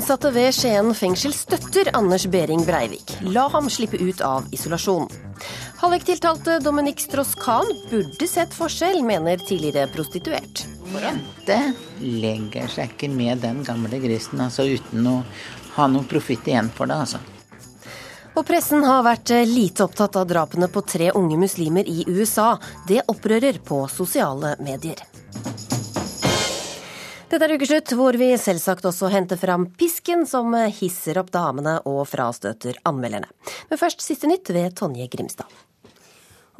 Innsatte ved Skien fengsel støtter Anders Behring Breivik. La ham slippe ut av isolasjon. Halliktiltalte Dominik Strauss-Kahn burde sett forskjell, mener tidligere prostituert. Jente legger seg ikke med den gamle grisen, altså uten å ha noe profitt igjen for det, altså. Og pressen har vært lite opptatt av drapene på tre unge muslimer i USA. Det opprører på sosiale medier. Dette er ukeslutt, hvor vi selvsagt også henter fram pisken som hisser opp damene og frastøter anmelderne. Men først siste nytt ved Tonje Grimstad.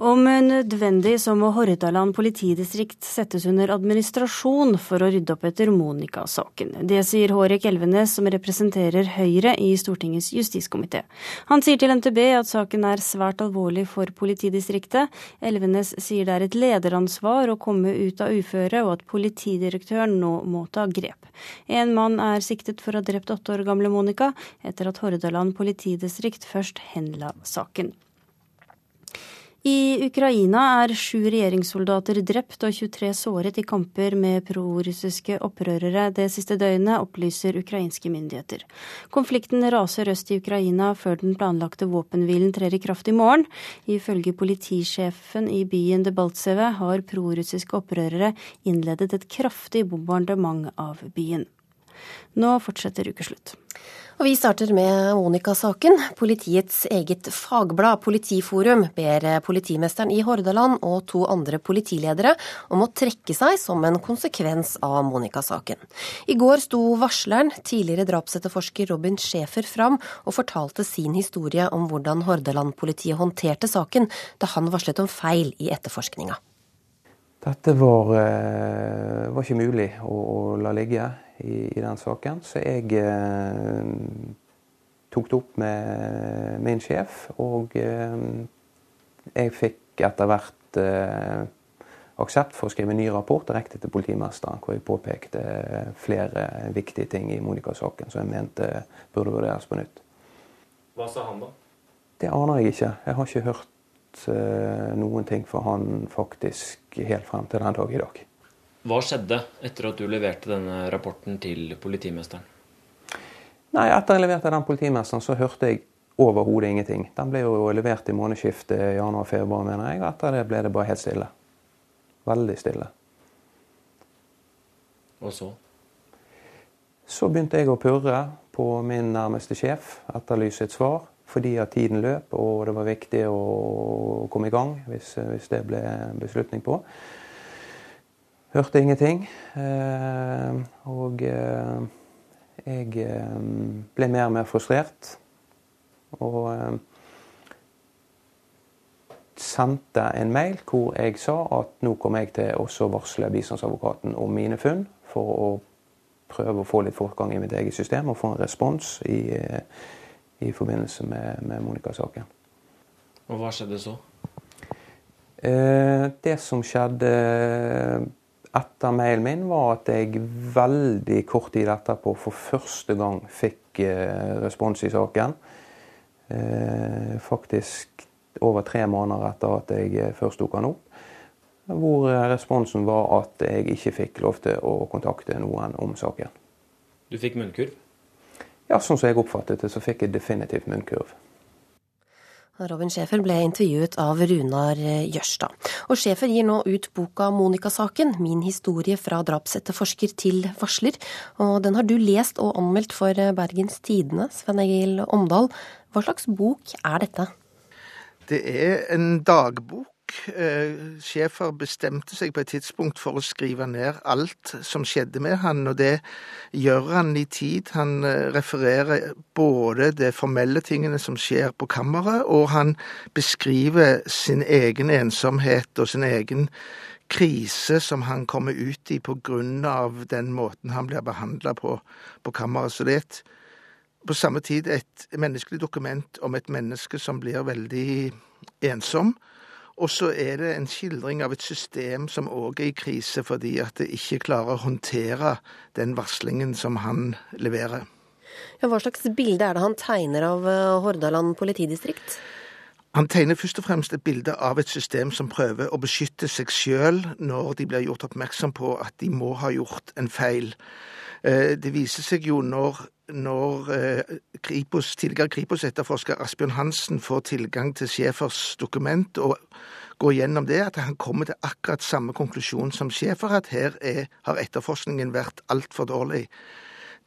Om nødvendig så må Hordaland politidistrikt settes under administrasjon for å rydde opp etter Monica-saken. Det sier Hårek Elvenes, som representerer Høyre i Stortingets justiskomité. Han sier til NTB at saken er svært alvorlig for politidistriktet. Elvenes sier det er et lederansvar å komme ut av uføre, og at politidirektøren nå må ta grep. En mann er siktet for å ha drept åtte år gamle Monica, etter at Hordaland politidistrikt først henla saken. I Ukraina er sju regjeringssoldater drept og 23 såret i kamper med prorussiske opprørere det siste døgnet, opplyser ukrainske myndigheter. Konflikten raser øst i Ukraina før den planlagte våpenhvilen trer i kraft i morgen. Ifølge politisjefen i byen Debaltseve har prorussiske opprørere innledet et kraftig bombardement av byen. Nå fortsetter ukeslutt. Og vi starter med Monica-saken. Politiets eget fagblad Politiforum ber politimesteren i Hordaland og to andre politiledere om å trekke seg som en konsekvens av Monica-saken. I går sto varsleren, tidligere drapsetterforsker Robin Schæfer, fram og fortalte sin historie om hvordan Hordaland-politiet håndterte saken da han varslet om feil i etterforskninga. Dette var, var ikke mulig å, å la ligge i, i den saken. Så jeg eh, tok det opp med min sjef, og eh, jeg fikk etter hvert eh, aksept for å skrive en ny rapport direkte til politimesteren, hvor jeg påpekte flere viktige ting i Monica-saken som jeg mente burde vurderes på nytt. Hva sa han da? Det aner jeg ikke. Jeg har ikke hørt noen ting for han faktisk helt frem til den dag i dag. Hva skjedde etter at du leverte denne rapporten til politimesteren? Nei, Etter jeg leverte den politimesteren, så hørte jeg overhodet ingenting. Den ble jo levert i månedsskiftet januar-februar, mener jeg. og Etter det ble det bare helt stille. Veldig stille. Og så? Så begynte jeg å purre på min nærmeste sjef, etterlyse et svar. Fordi at tiden løp, og det var viktig å komme i gang hvis, hvis det ble beslutning på. Hørte ingenting. Eh, og eh, jeg eh, ble mer og mer frustrert. Og sendte en mail hvor jeg sa at nå kommer jeg til å varsle bistandsadvokaten om mine funn, for å prøve å få litt fortgang i mitt eget system og få en respons i, i forbindelse med, med Monica-saken. Og hva skjedde så? Det som skjedde etter mailen min, var at jeg veldig kort tid etterpå for første gang fikk eh, respons i saken. Eh, faktisk over tre måneder etter at jeg eh, først tok den opp. Hvor responsen var at jeg ikke fikk lov til å kontakte noen om saken. Du fikk munnkurv? Ja, sånn som jeg oppfattet det, så fikk jeg definitivt munnkurv. Robin Schæfer ble intervjuet av Runar Jørstad. Og Schæfer gir nå ut boka Monica-saken, min historie fra drapsetterforsker til varsler. Og den har du lest og anmeldt for Bergens Tidende, Sven Egil Omdal. Hva slags bok er dette? Det er en dagbok Schæfer bestemte seg på et tidspunkt for å skrive ned alt som skjedde med han, og det gjør han i tid. Han refererer både de formelle tingene som skjer på kammeret, og han beskriver sin egen ensomhet og sin egen krise som han kommer ut i på grunn av den måten han blir behandla på på kammeret. Så det er et, på samme tid et menneskelig dokument om et menneske som blir veldig ensom og så er det en skildring av et system som òg er i krise fordi at det ikke klarer å håndtere den varslingen som han leverer. Ja, hva slags bilde er det han tegner av Hordaland politidistrikt? Han tegner først og fremst et bilde av et system som prøver å beskytte seg sjøl når de blir gjort oppmerksom på at de må ha gjort en feil. Det viser seg jo når når eh, Kripos, tidligere Kripos-etterforsker Asbjørn Hansen får tilgang til Schæfers dokument og går gjennom det, at han kommer til akkurat samme konklusjon som Schæfer, at her er, har etterforskningen vært altfor dårlig.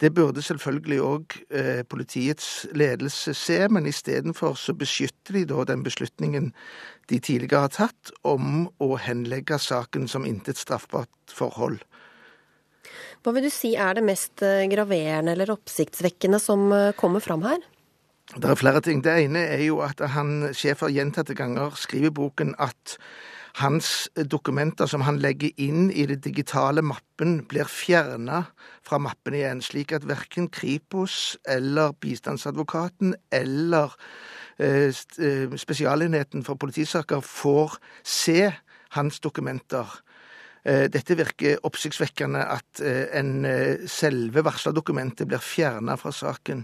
Det burde selvfølgelig òg eh, politiets ledelse se, men istedenfor så beskytter de da den beslutningen de tidligere har tatt om å henlegge saken som intet straffbart forhold. Hva vil du si er det mest eh, graverende eller oppsiktsvekkende som eh, kommer fram her? Det er flere ting. Det ene er jo at han, sjefer gjentatte ganger skriver i boken at hans dokumenter som han legger inn i det digitale mappen, blir fjerna fra mappen igjen, slik at verken Kripos eller bistandsadvokaten eller eh, Spesialenheten for politisaker får se hans dokumenter. Eh, dette virker oppsiktsvekkende at en selve varslerdokumentet blir fjerna fra saken.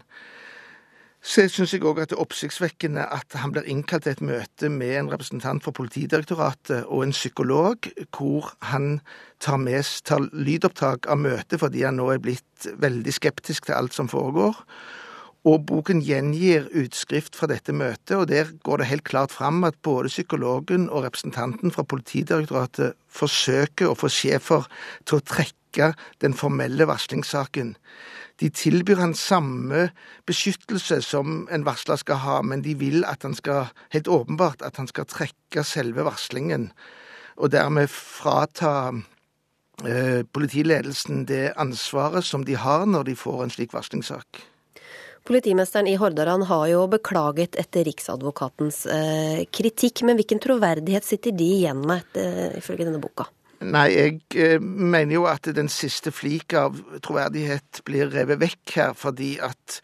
Så syns jeg òg at det er oppsiktsvekkende at han blir innkalt til et møte med en representant for Politidirektoratet og en psykolog, hvor han tar, med, tar lydopptak av møtet fordi han nå er blitt veldig skeptisk til alt som foregår. Og boken gjengir utskrift fra dette møtet, og der går det helt klart fram at både psykologen og representanten fra Politidirektoratet forsøker å få Schæfer til å trekke den formelle varslingssaken. De tilbyr han samme beskyttelse som en varsler skal ha, men de vil at han skal, helt åpenbart, at han skal trekke selve varslingen, og dermed frata eh, politiledelsen det ansvaret som de har når de får en slik varslingssak. Politimesteren i Hordaland har jo beklaget etter Riksadvokatens eh, kritikk, men hvilken troverdighet sitter de igjen med, etter, ifølge denne boka? Nei, jeg eh, mener jo at den siste flik av troverdighet blir revet vekk her, fordi at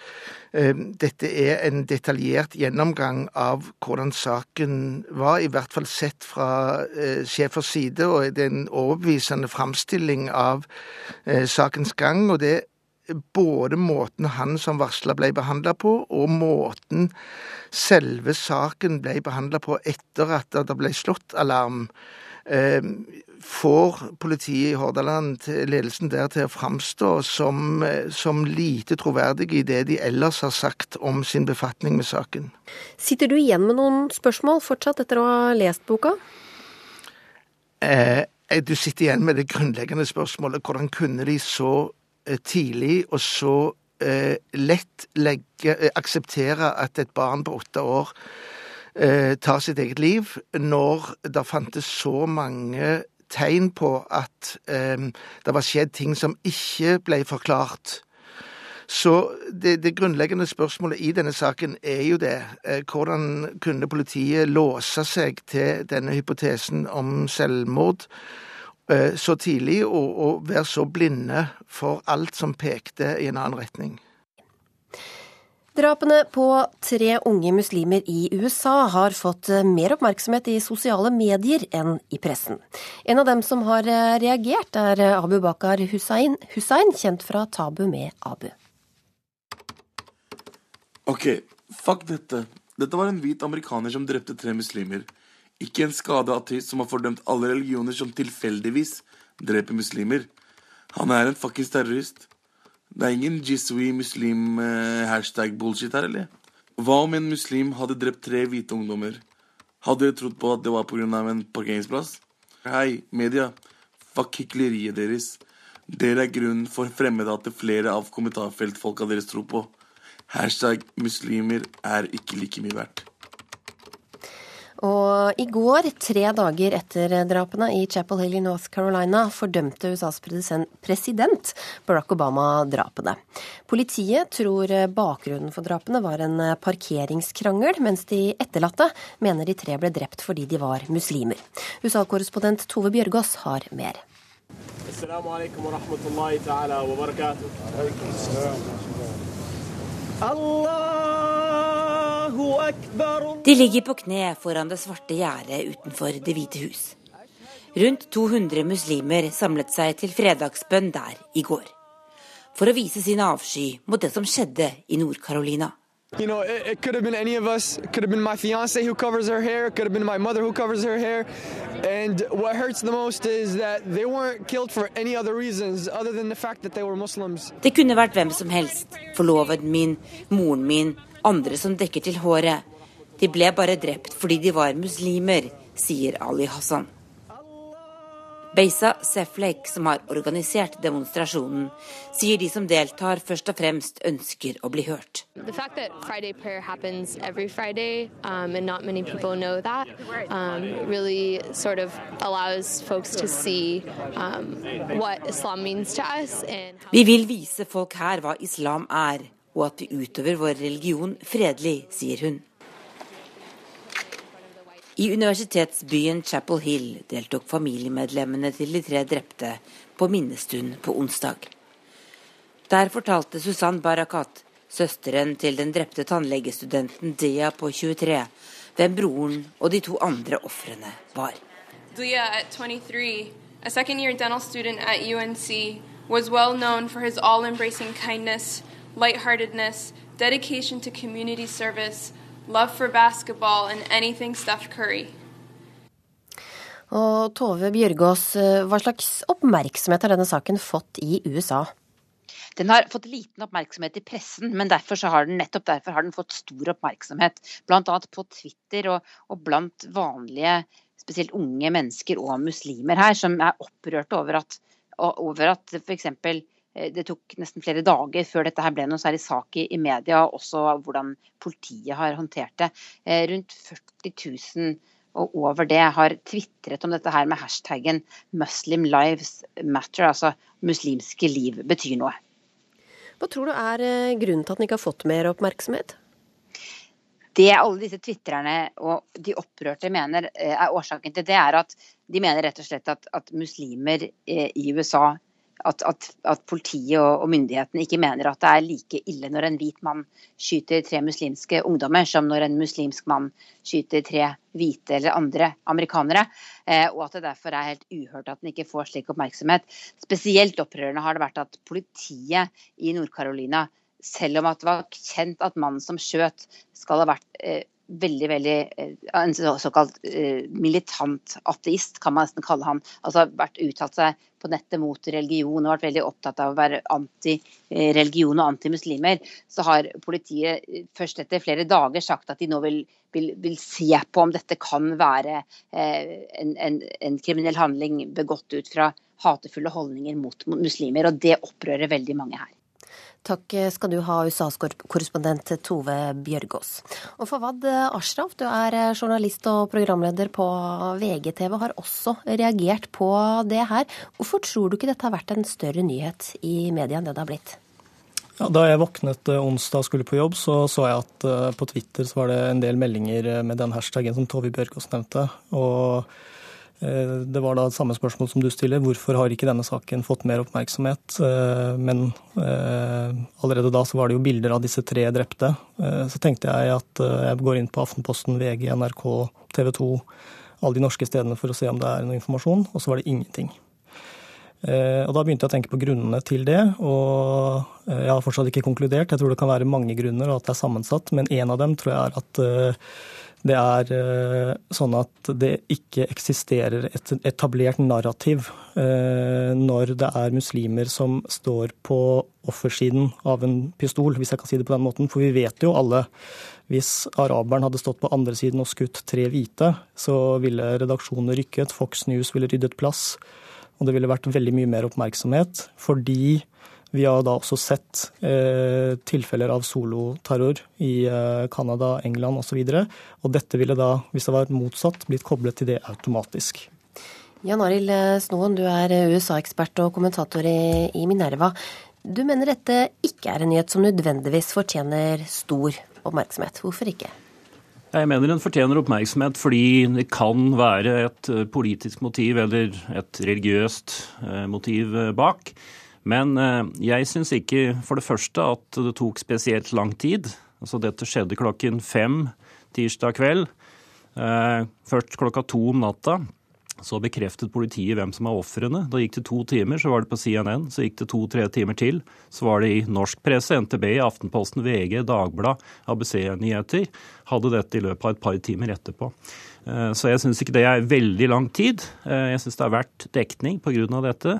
eh, dette er en detaljert gjennomgang av hvordan saken var, i hvert fall sett fra eh, sjefers side, og det er en overbevisende framstilling av eh, sakens gang. og det både måten han som varsler ble behandla på, og måten selve saken ble behandla på etter at det ble slått alarm. Eh, får politiet i Hordaland, ledelsen der, til å framstå som, som lite troverdige i det de ellers har sagt om sin befatning med saken. Sitter du igjen med noen spørsmål fortsatt etter å ha lest boka? Eh, du sitter igjen med det grunnleggende spørsmålet hvordan kunne de så eh, tidlig og så eh, lett legge, eh, akseptere at et barn på åtte år eh, tar sitt eget liv, når det fantes så mange tegn på at eh, det var skjedd ting som ikke ble forklart. Så det, det, grunnleggende spørsmålet i denne saken er jo det. Eh, hvordan kunne politiet låse seg til denne hypotesen om selvmord eh, så tidlig, og, og være så blinde for alt som pekte i en annen retning? Drapene på tre unge muslimer i USA har fått mer oppmerksomhet i sosiale medier enn i pressen. En av dem som har reagert, er Abu Bakar Hussein, Hussein kjent fra Tabu med Abu. Ok, fuck dette. Dette var en hvit amerikaner som drepte tre muslimer. Ikke en skada ateist som har fordømt alle religioner som tilfeldigvis dreper muslimer. Han er en fuckings terrorist. Det er ingen jisui muslim-hashtag-bullshit eh, her, eller? Hva om en muslim hadde drept tre hvite ungdommer? Hadde dere trodd på at det var pga. en parkeringsplass? Hei, media. Fuck hykleriet deres. Dere er grunnen for fremmedhatet flere av kommentarfeltfolka deres tror på. Hashtag muslimer er ikke like mye verdt. Og i går, tre dager etter drapene i Chapel Hill i North Carolina, fordømte USAs president Barack Obama drapene. Politiet tror bakgrunnen for drapene var en parkeringskrangel, mens de etterlatte mener de tre ble drept fordi de var muslimer. USA-korrespondent Tove Bjørgaas har mer. Allah de ligger på kne foran det svarte gjerdet utenfor Det hvite hus. Rundt 200 muslimer samlet seg til fredagsbønn der i går. For å vise sin avsky mot det som skjedde i Nord-Carolina. You know, it, it, could have been any of us. It could have been my fiance who covers her hair. It could have been my mother who covers her hair. And what hurts the most is that they weren't killed for any other reasons other than the fact that they were Muslims. Det kunne vært hvem som helst. Forloveden min, moren min, andre som dekker til håret. De ble bare drept fordi de var muslimer, sier Ali Hassan. Beisa Seflek, som har organisert demonstrasjonen, sier de som deltar først og fremst ønsker å bli hørt. Friday um, that, um, really sort of allows folks to see um, us. And Vi vil vise folk her hva islam er, og at vi utøver vår religion fredelig, sier hun. I universitetsbyen Chapel Hill deltok familiemedlemmene til de tre drepte på minnestund på onsdag. Der fortalte Susann Barakat, søsteren til den drepte tannlegestudenten Dia på 23, hvem broren og de to andre ofrene var. Dia, at 23, a second year dental student at UNC, was well known for his all embracing kindness, lightheartedness, dedication to community service, love for basketball, and anything stuffed curry. Og Tove Bjørgaas, hva slags oppmerksomhet har denne saken fått i USA? Den har fått liten oppmerksomhet i pressen, men derfor har den, nettopp derfor har den fått stor oppmerksomhet. Bl.a. på Twitter og, og, blant vanlige, spesielt unge mennesker og muslimer her, som er opprørte over at, over at f.eks. Det tok nesten flere dager før dette her ble noe særlig sak i, i media, også hvordan politiet har håndtert det. Rundt 40 000 og over det har tvitret om dette her med hashtaggen 'Muslim lives matter', altså muslimske liv betyr noe. Hva tror du er grunnen til at den ikke har fått mer oppmerksomhet? Det alle disse tvitrerne og de opprørte mener er årsaken til det, er at de mener rett og slett at, at muslimer i USA at, at, at, politiet og, og myndighetene ikke mener at det er like ille når en hvit mann skyter tre muslimske ungdommer, som når en muslimsk mann skyter tre hvite eller andre amerikanere. Eh, og at det derfor er helt uhørt at den ikke får slik oppmerksomhet. Spesielt opprørende har det vært at politiet i Nord-Carolina, selv om det var kjent at mannen som skjøt skal ha vært eh, veldig, veldig en såkalt uh, militant ateist, kan man nesten kalle han. Altså vært uttalt seg på nettet mot religion og vært veldig opptatt av å være anti-religion og antimuslimer. Så har politiet først etter flere dager sagt at de nå vil, vil, vil se på om dette kan være en, en, en, kriminell handling begått ut fra hatefulle holdninger mot muslimer. Og det opprører veldig mange her. Takk skal du ha, USAs korrespondent Tove Bjørgaas. Og Fawad Ashraf, du er journalist og programleder på VGTV, har også reagert på det her. Hvorfor tror du ikke dette har vært en større nyhet i media enn det det har blitt? Ja, da jeg våknet onsdag og skulle på jobb, så så jeg at på Twitter så var det en del meldinger med den hashtagen som Tove Bjørgaas nevnte. og det var da samme spørsmål som du stiller. Hvorfor har ikke denne saken fått mer oppmerksomhet? Men allerede da så var det jo bilder av disse tre drepte. Så tenkte jeg at jeg går inn på Aftenposten, VG, NRK, TV 2, alle de norske stedene for å se om det er noe informasjon, og så var det ingenting. Og Da begynte jeg å tenke på grunnene til det, og jeg har fortsatt ikke konkludert. Jeg tror det kan være mange grunner, og at det er sammensatt, men en av dem tror jeg er at det er sånn at det ikke eksisterer et etablert narrativ når det er muslimer som står på offersiden av en pistol, hvis jeg kan si det på den måten. For vi vet jo alle hvis araberen hadde stått på andre siden og skutt tre hvite, så ville redaksjonen rykket, Fox News ville ryddet plass, og det ville vært veldig mye mer oppmerksomhet. Fordi vi har da også sett eh, tilfeller av soloterror i Canada, eh, England osv. Og, så og dette ville da, hvis det var motsatt, blitt koblet til det automatisk. Jan Arild Snoen, du er USA-ekspert og kommentator i, i Minerva. Du mener dette ikke er en nyhet som nødvendigvis fortjener stor oppmerksomhet. Hvorfor ikke? Jeg mener den fortjener oppmerksomhet fordi det kan være et politisk motiv eller et religiøst motiv bak. Men jeg syns ikke for det første at det tok spesielt lang tid. Altså dette skjedde klokken fem tirsdag kveld. Først klokka to om natta. så bekreftet politiet hvem som er ofrene. Da gikk det to timer, så var det på CNN. Så gikk det to-tre timer til, så var det i norsk presse. NTB, Aftenposten, VG, Dagblad, ABC-nyheter. Hadde dette i løpet av et par timer etterpå. Eh, så jeg syns ikke det er veldig lang tid. Eh, jeg syns det har vært dekning pga. dette,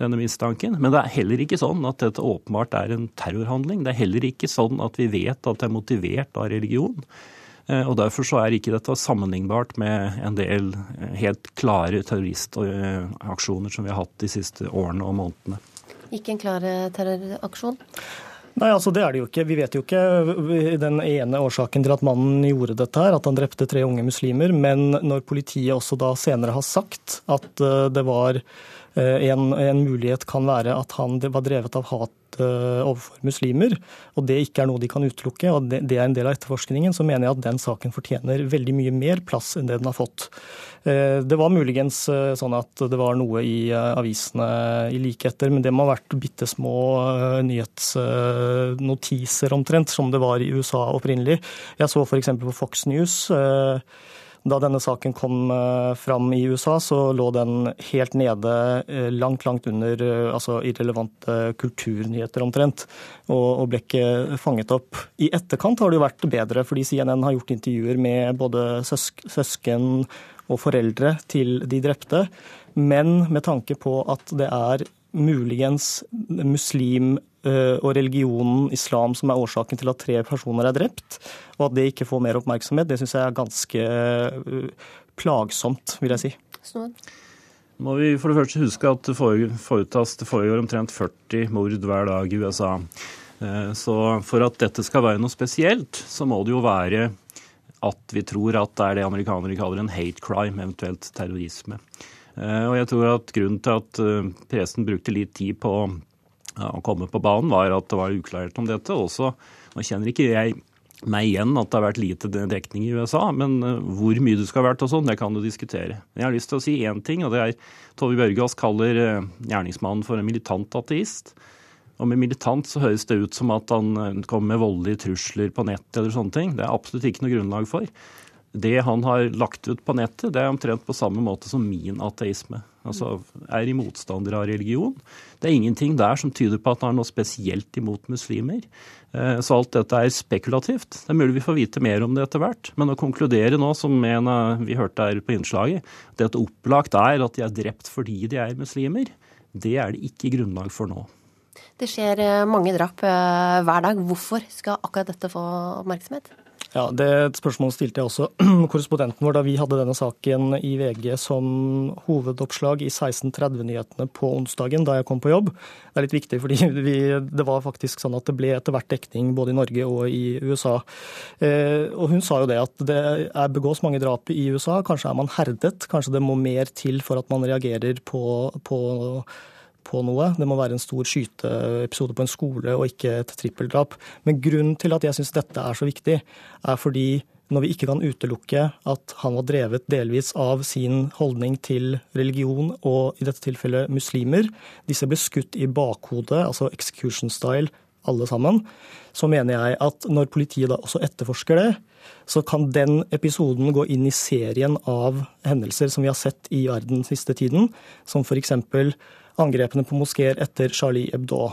denne mistanken. Men det er heller ikke sånn at dette åpenbart er en terrorhandling. Det er heller ikke sånn at vi vet at det er motivert av religion. Eh, og Derfor så er ikke dette sammenlignbart med en del helt klare terroristaksjoner som vi har hatt de siste årene og månedene. Ikke en klar terroraksjon? Nei, altså det er det jo ikke. Vi vet jo ikke den ene årsaken til at mannen gjorde dette, her, at han drepte tre unge muslimer. Men når politiet også da senere har sagt at det var en, en mulighet kan være at han var drevet av hat Eh, overfor muslimer, og det ikke er noe de kan utelukke, og det, er en del av etterforskningen, så mener jeg at den saken fortjener veldig mye mer plass enn det den har fått. Eh, det var muligens eh, sånn at det var noe i avisene i like etter, men det må ha vært bitte små nyhetsnotiser omtrent, som det var i USA opprinnelig. Jeg så f.eks. på Fox News da denne saken kom eh, fram i USA, så lå den helt nede, eh, langt, langt under eh, altså irrelevante kulturnyheter omtrent, og, ble ikke fanget opp. I etterkant har det jo vært bedre, fordi CNN har gjort intervjuer med både søsk søsken og foreldre til de drepte. Men med tanke på at det er muligens muslim Eh, og religionen islam som er årsaken til at tre personer er drept, og at det ikke får mer oppmerksomhet, det syns jeg er ganske eh, plagsomt, vil jeg si. Snod. Må vi for det første huske at det foretas det foregår omtrent 40 mord hver dag i USA. Eh, så for at dette skal være noe spesielt, så må det jo være at vi tror at det er det amerikanere kaller en hate crime, eventuelt terrorisme. Og jeg tror at grunnen til at pressen brukte litt tid på å komme på banen, var at det var uklarhet om dette. Også, nå kjenner ikke jeg meg igjen at det har vært lite dekning i USA, men eh, hvor mye det skal ha vært og sånn, det kan du diskutere. Men jeg har lyst til å si én ting, og det er Tove Bjørgaas kaller eh, gjerningsmannen for en militant ateist. Og med militant så høres det ut som at han eh, kommer med voldelige trusler på nett eller sånne ting. Det er absolutt ikke noe grunnlag for det han har lagt ut på nettet, det er omtrent på samme måte som min ateisme. Altså er i motstander av religion. Det er ingenting der som tyder på at han har noe spesielt imot muslimer. Eh, så alt dette er spekulativt. Det er mulig vi får vite mer om det etter hvert. Men å konkludere nå, som en vi hørte her på innslaget, det at opplagt er at de er drept fordi de er muslimer, det er det ikke grunnlag for nå. Det skjer eh, mange drap eh, hver dag. Hvorfor skal akkurat dette få oppmerksomhet? Ja, Det spørsmålet stilte jeg også korrespondenten vår da vi hadde denne saken i VG som hovedoppslag i 16.30-nyhetene på onsdagen da jeg kom på jobb. Det er litt viktig, fordi vi, det var faktisk sånn at det ble etter hvert dekning både i Norge og i USA. Eh, og Hun sa jo det at det er begås mange drap i USA. Kanskje er man herdet. Kanskje det må mer til for at man reagerer på, på på noe. Det må være en stor skyteepisode på en skole og ikke et trippeldrap. Men grunnen til at jeg syns dette er så viktig, er fordi når vi ikke kan utelukke at han var drevet delvis av sin holdning til religion og i dette tilfellet muslimer, disse ble skutt i bakhodet, altså execution style, alle sammen, så mener jeg at når politiet da også etterforsker det, så kan den episoden gå inn i serien av hendelser som vi har sett i verden siste tiden, som f.eks angrepene på moskeer etter Charlie Hebdo.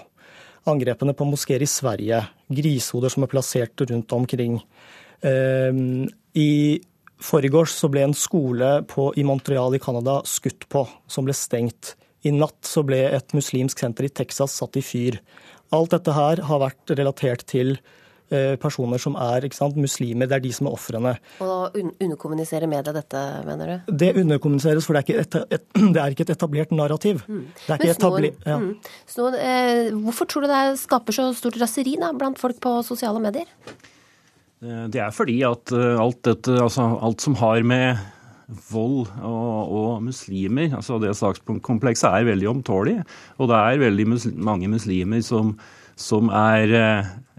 Angrepene på moskeer i Sverige. Grisehoder som er plassert rundt omkring. Ehm, I forgårs så ble en skole på, i Montreal i Canada skutt på, som ble stengt. I natt så ble et muslimsk senter i Texas satt i fyr. Alt dette her har vært relatert til personer som er sant, muslimer. Det er de som er ofrene. Og un underkommuniserer media dette, mener du? Det underkommuniseres, for det er ikke et, et, det er ikke et etablert narrativ. Mm. Det er ikke etablert, ja. mm. Snor, eh, hvorfor tror du det skaper så stort raseri da, blant folk på sosiale medier? Eh, det er fordi at eh, alt, dette, altså alt som har med vold og, og, muslimer. altså Det sakskomplekset er veldig omtålig. Og det er veldig muslim, mange muslimer som, som er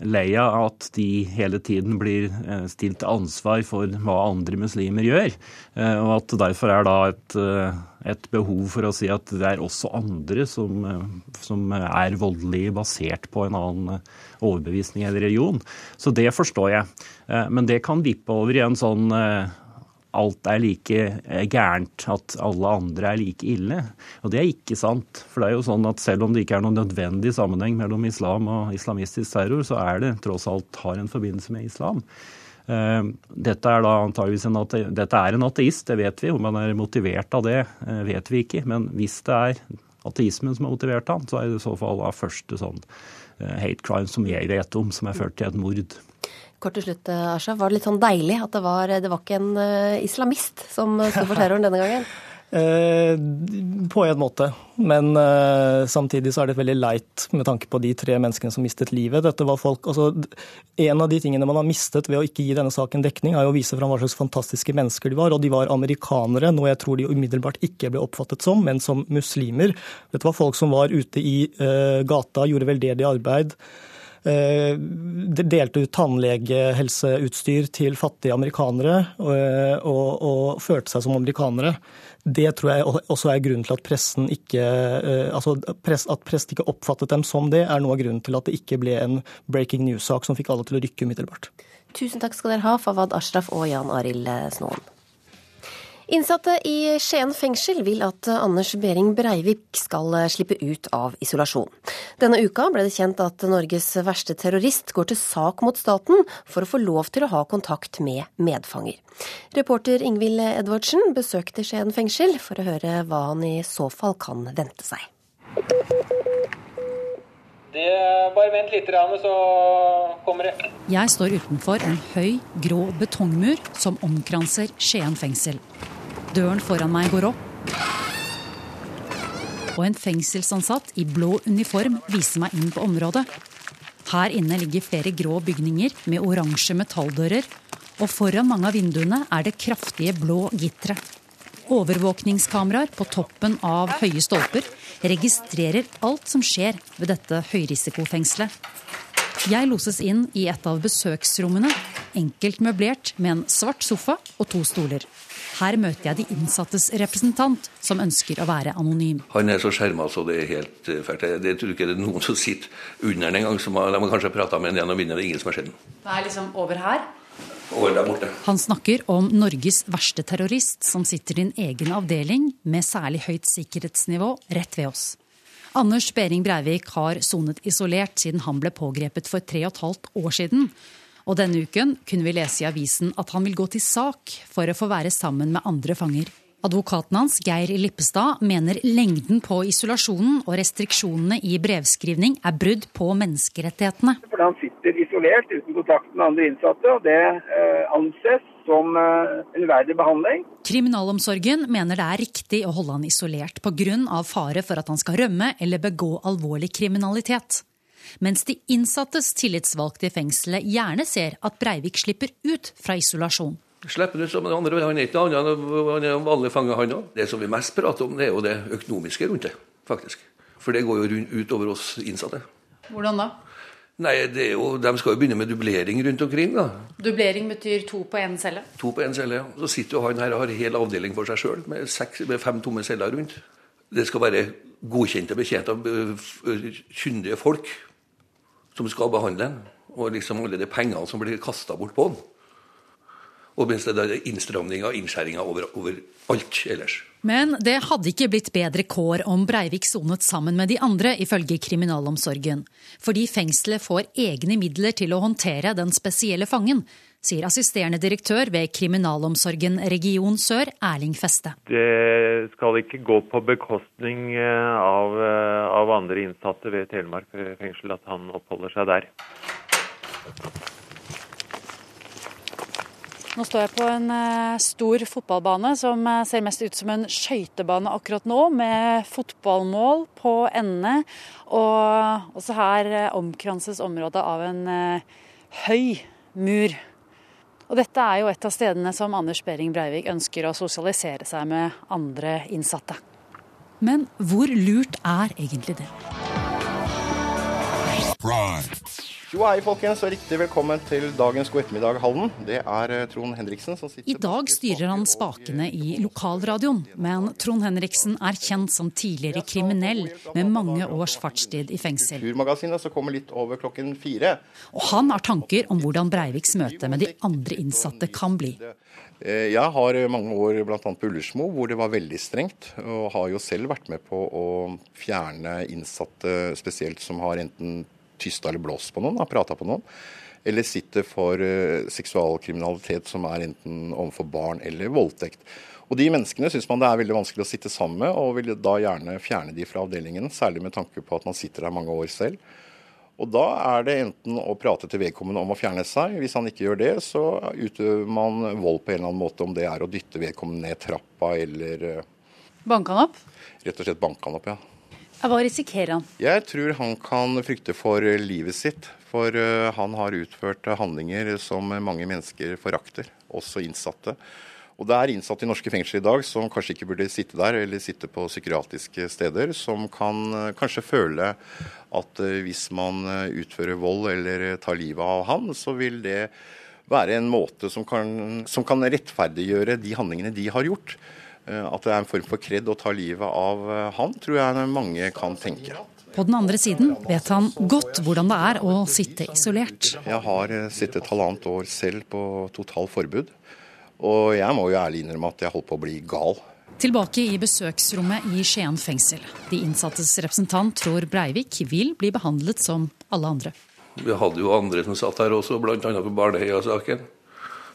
lei av at de hele tiden blir eh, stilt til ansvar for hva andre muslimer gjør. Eh, og at derfor er da et, eh, et, behov for å si at det er også andre som, som er voldelige basert på en annen overbevisning eller religion. Så det forstår jeg. Men det kan vippe over i en sånn alt er like eh, gærent, at alle andre er like ille. Og det er ikke sant. For det er jo sånn at selv om det ikke er noen nødvendig sammenheng mellom islam og islamistisk terror, så er det tross alt har en forbindelse med islam. Eh, dette er da antageligvis en, ate, dette er en ateist, det vet vi. Om han er motivert av det, vet vi ikke. Men hvis det er ateismen som har motivert han, så er det i så fall av første sånn hate crime som jeg vet om, som er ført til et mord. Kort til slutt, eh, Asha. Var det litt sånn deilig at det var, det var ikke en uh, islamist som sto for terroren denne gangen? Eh, på en måte, men eh, samtidig så er det veldig leit med tanke på de tre menneskene som mistet livet. Dette var folk, altså, en av de tingene man har mistet ved å ikke gi denne saken dekning, er å vise fram hva slags fantastiske mennesker de var. Og de var amerikanere, noe jeg tror de umiddelbart ikke ble oppfattet som, men som muslimer. Dette var folk som var ute i eh, gata, gjorde veldedig arbeid. Eh, delte ut tannlegehelseutstyr til fattige amerikanere og, og, og følte seg som amerikanere. Det tror jeg også er grunnen til at pressen ikke altså press, At pressen ikke oppfattet dem som det, er noe av grunnen til at det ikke ble en breaking news-sak som fikk alle til å rykke umiddelbart. Tusen takk skal dere ha, Fawad Ashraf og Jan Arild Snoen. Innsatte i Skien fengsel vil at Anders Behring Breivik skal slippe ut av isolasjon. Denne uka ble det kjent at Norges verste terrorist går til sak mot staten for å få lov til å ha kontakt med medfanger. Reporter Ingvild Edvardsen besøkte Skien fengsel for å høre hva han i så fall kan vente seg. Det, bare vent litt, så kommer det. Jeg står utenfor en høy, grå betongmur som omkranser Skien fengsel. Døren foran meg går opp. Og en fengselsansatt i blå uniform viser meg inn på området. Her inne ligger flere grå bygninger med oransje metalldører. Og foran mange av vinduene er det kraftige blå gitre. Overvåkningskameraer på toppen av høye stolper registrerer alt som skjer ved dette høyrisikofengselet. Jeg loses inn i et av besøksrommene, enkelt møblert med en svart sofa og to stoler. Her møter jeg de innsattes representant, som ønsker å være anonym. Han er så skjerma så det er helt eh, fælt. Jeg tror ikke det er noen som sitter under den engang. De har kanskje prata med en gjennom vinduet, det er ingen som har sett den. Det er liksom over her? Over der borte. Han snakker om Norges verste terrorist, som sitter i en egen avdeling med særlig høyt sikkerhetsnivå rett ved oss. Anders Behring Breivik har sonet isolert siden han ble pågrepet for tre og et halvt år siden. Og denne uken kunne vi lese i avisen at han vil gå til sak for å få være sammen med andre fanger. Advokaten hans, Geir Lippestad, mener lengden på isolasjonen og restriksjonene i brevskrivning er brudd på menneskerettighetene. For han sitter isolert uten kontakt med andre innsatte, og det eh, anses som eh, en uverdig behandling. Kriminalomsorgen mener det er riktig å holde han isolert pga. fare for at han skal rømme eller begå alvorlig kriminalitet mens de innsattes tillitsvalgte i fengselet gjerne ser at Breivik slipper ut fra isolasjon. Slipper ut som andre, Han er ikke noe annet han er en vanlig fange, han òg. Det som vi mest prater om, det er jo det økonomiske rundt det, faktisk. For det går jo ut over oss innsatte. Hvordan da? Nei, det er jo, De skal jo begynne med dublering rundt omkring. da. Dublering betyr to på én celle? To på én celle, ja. Så sitter jo han her og har hel avdeling for seg sjøl, med, med, fem tomme celler rundt. Det skal være godkjente, betjente av kyndige folk som skal behandle den, og liksom alle de pengene som blir kasta bort på den. Og mens det er innstramninger og innskjæringer over, over, alt ellers. Men det hadde ikke blitt bedre kår om Breivik sonet sammen med de andre, ifølge kriminalomsorgen. Fordi fengselet får egne midler til å håndtere den spesielle fangen, sier assisterende direktør ved Kriminalomsorgen region sør, Erling Feste. Det skal ikke gå på bekostning eh, av, eh, av andre innsatte ved Telemark fengsel at han oppholder seg der. Nå står jeg på en eh, stor fotballbane som ser mest ut som en skøytebane akkurat nå, med fotballmål på endene. Og også her omkranses området av en høy mur. Og dette er jo et av stedene som Anders Behring Breivik ønsker å sosialisere seg med andre innsatte. Men hvor lurt er egentlig det? Jo hei, folkens, og riktig velkommen til dagens God ettermiddag, Halden. Det er eh, Trond Henriksen som sitter I dag styrer han spakene i lokalradioen, men Trond Henriksen er kjent som tidligere kriminell med mange års fartstid i fengsel. Kulturmagasinet som kommer litt over klokken fire. Og han har tanker om hvordan Breiviks møte med de andre innsatte kan bli. Eh, Jeg har mange år bl.a. på Ullersmo hvor det var veldig strengt, og har jo selv vært med på å fjerne innsatte spesielt som har enten tysta eller blåst på noen, har prata på noen, eller sitter for eh, seksualkriminalitet som er enten overfor barn eller voldtekt. Og De menneskene syns man det er veldig vanskelig å sitte sammen med, og vil da gjerne fjerne de fra avdelingen, særlig med tanke på at man sitter der mange år selv. Og Da er det enten å prate til vedkommende om å fjerne seg. Hvis han ikke gjør det, så utøver man vold på en eller annen måte, om det er å dytte vedkommende ned trappa eller Banke han opp? rett og slett banke han opp, ja. Hva risikerer han? Jeg tror han kan frykte for livet sitt. For eh, han har utført handlinger som mange mennesker forakter, også innsatte. Og det er innsatte i norske fengsler i dag som kanskje ikke burde sitte der, eller sitte på psykiatriske steder, som kan eh, kanskje føle at eh, hvis man utfører vold eller tar livet av han, så vil det være en måte som kan, som kan rettferdiggjøre de handlingene de har gjort. Eh, At det er en form for kred å ta livet av eh, han, tror jeg mange kan tenke. På den andre siden vet han godt hvordan det er å sitte isolert. Jeg har eh, sittet halvannet år selv på total forbud, Og jeg må jo ærlig innrømme at jeg holdt på å bli gal. Tilbake i besøksrommet i Skien fengsel. De innsattes representant tror Breivik vil bli behandlet som alle andre. Vi hadde jo andre som satt her også, bl.a. på Baneheia-saken.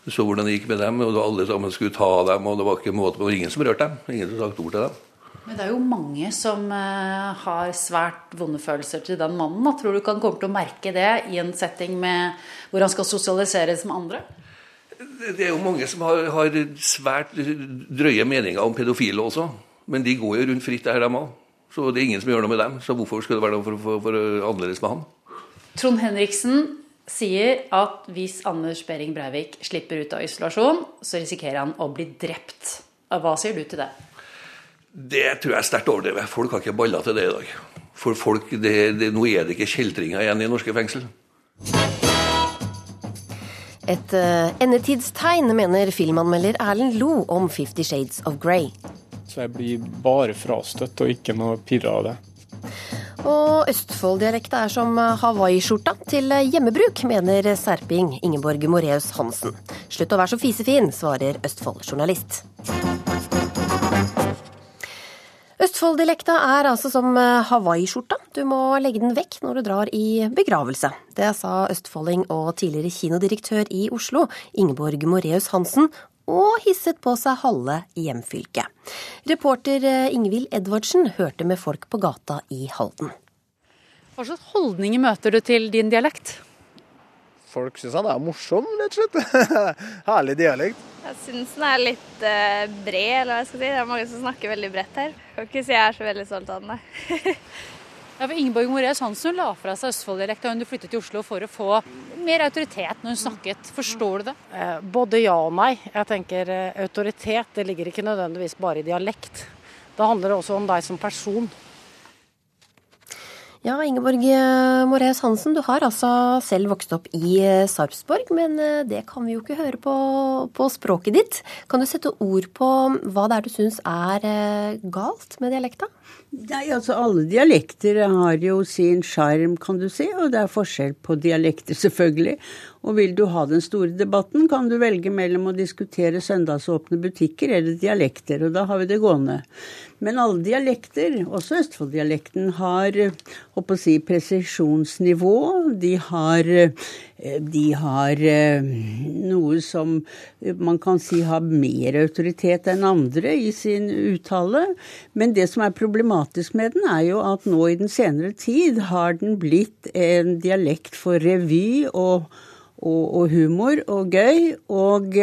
Du så hvordan det gikk med dem, og alle sammen skulle ta dem, og det var ikke måte på, ingen som rørte dem. Ingen som sagt ord til dem. Men det er jo mange som eh, har svært vonde følelser til den mannen. Da. Tror du ikke han kommer til å merke det i en setting med, hvor han skal sosialiseres med andre? Det er jo mange som har, har svært drøye meninger om pedofile også. Men de går jo rundt fritt der, de òg. Så det er ingen som gjør noe med dem. Så hvorfor skulle det være noe for, for, for annerledes med han? Trond Henriksen sier at hvis Anders Behring Breivik slipper ut av isolasjon, så risikerer han å bli drept. Hva sier du til det? Det tror jeg er sterkt overdrevet. Folk har ikke baller til det i dag. For folk, det, det, Nå er det ikke kjeltringer igjen i norske fengsel. Et uh, endetidstegn, mener filmanmelder Erlend Lo om Fifty Shades of Grey. Så jeg blir bare frastøtt og ikke noe pirra av det. Og Østfold-dialekta er som hawaiiskjorta til hjemmebruk, mener serping Ingeborg Moreus Hansen. Slutt å være så fisefin, svarer Østfold-journalist. Østfold-dialekta er altså som hawaiiskjorta. Du må legge den vekk når du drar i begravelse. Det sa østfolding og tidligere kinodirektør i Oslo, Ingeborg Moreus Hansen, og hisset på seg halve hjemfylket. Reporter Ingvild Edvardsen hørte med folk på gata i Halden. Hva slags holdninger møter du til din dialekt? Folk syns han er morsom, rett og slett. Herlig dialekt. Jeg syns den er litt eh, bred, eller hva jeg skal si. Det er mange som snakker veldig bredt her. Jeg Kan ikke si jeg er så veldig stolt av den, nei. Ja, for Ingeborg Moreus Hansen la fra seg Østfold-dialekt da hun flyttet til Oslo for å få mer autoritet når hun snakket. Forstår du det? Eh, Både ja og nei. Jeg tenker eh, Autoritet det ligger ikke nødvendigvis bare i dialekt. Det handler også om deg som person. Ja, Ingeborg Moreus Hansen, du har altså selv vokst opp i Sarpsborg, men det kan vi jo ikke høre på, på språket ditt. Kan du sette ord på hva det er du syns er galt med dialekta? Nei, altså Alle dialekter har jo sin sjarm, kan du si, og det er forskjell på dialekter, selvfølgelig. Og vil du ha den store debatten, kan du velge mellom å diskutere søndagsåpne butikker eller dialekter, og da har vi det gående. Men alle dialekter, også Østfold-dialekten, har håper å si, presisjonsnivå. De har, de har noe som man kan si har mer autoritet enn andre i sin uttale. Men det som er problematisk med den, er jo at nå i den senere tid har den blitt en dialekt for revy og, og, og humor og gøy. og...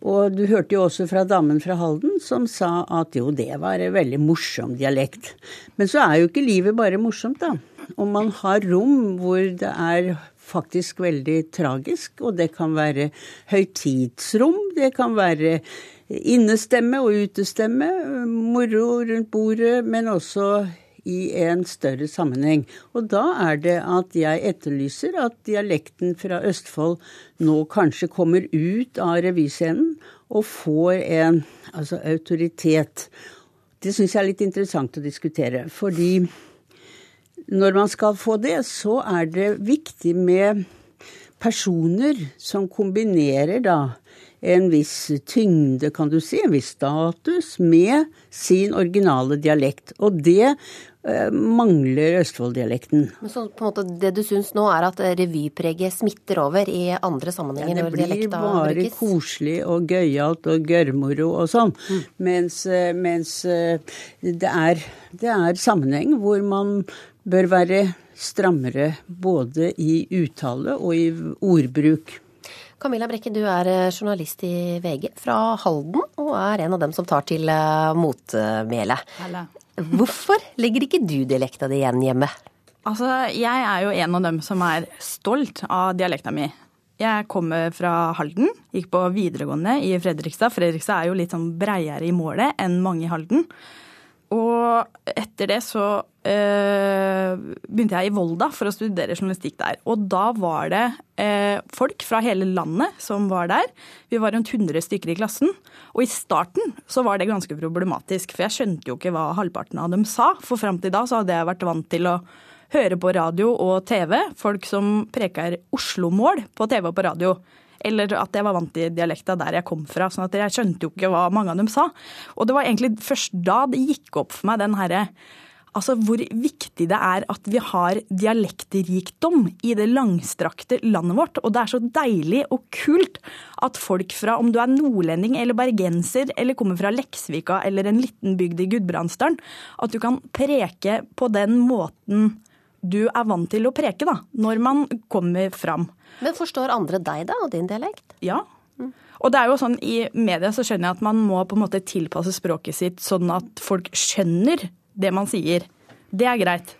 Og du hørte jo også fra damen fra Halden som sa at jo, det var en veldig morsom dialekt. Men så er jo ikke livet bare morsomt, da. Og man har rom hvor det er faktisk veldig tragisk, og det kan være høytidsrom, det kan være innestemme og utestemme, moro rundt bordet, men også i en større sammenheng. Og da er det at jeg etterlyser at dialekten fra Østfold nå kanskje kommer ut av revyscenen og får en altså, autoritet. Det syns jeg er litt interessant å diskutere. Fordi når man skal få det, så er det viktig med personer som kombinerer da en viss tyngde, kan du si, en viss status, med sin originale dialekt. Og det eh, mangler Østfold-dialekten. Så på en måte Det du syns nå, er at revypreget smitter over i andre sammenhenger? Ja, det blir bare koselig og gøyalt og gørrmoro og sånn. Mm. Mens, eh, mens eh, det, er, det er sammenheng hvor man bør være strammere både i uttale og i ordbruk. Camilla Brekke, du er eh, journalist i VG fra Halden, og er en av dem som tar til eh, motmæle. Hvorfor legger ikke du dialekta di igjen hjemme? Altså, jeg er jo en av dem som er stolt av dialekta mi. Jeg kommer fra Halden, gikk på videregående i Fredrikstad. Fredrikstad er jo litt sånn breiere i målet enn mange i Halden. Og etter det så eh, begynte jeg i Volda for å studere journalistikk der. Og da var det eh, folk fra hele landet som var der. Vi var rundt 100 stykker i klassen. Og i starten så var det ganske problematisk, for jeg skjønte jo ikke hva halvparten av dem sa. For fram til da så hadde jeg vært vant til å høre på radio og TV folk som preker Oslo-mål på TV og på radio eller at jeg var vant til dialekta der jeg kom fra. sånn at jeg skjønte jo ikke hva mange av dem sa. Og det var egentlig først da det gikk opp for meg den herre Altså hvor viktig det er at vi har dialektrikdom i det langstrakte landet vårt. Og det er så deilig og kult at folk fra, om du er nordlending eller bergenser eller kommer fra Leksvika eller en liten bygd i Gudbrandsdalen, at du kan preke på den måten du er vant til å preke, da, når man kommer fram. Men forstår andre deg da, og din dialekt? Ja. Og det er jo sånn, I media så skjønner jeg at man må på en måte tilpasse språket sitt sånn at folk skjønner det man sier. Det er greit.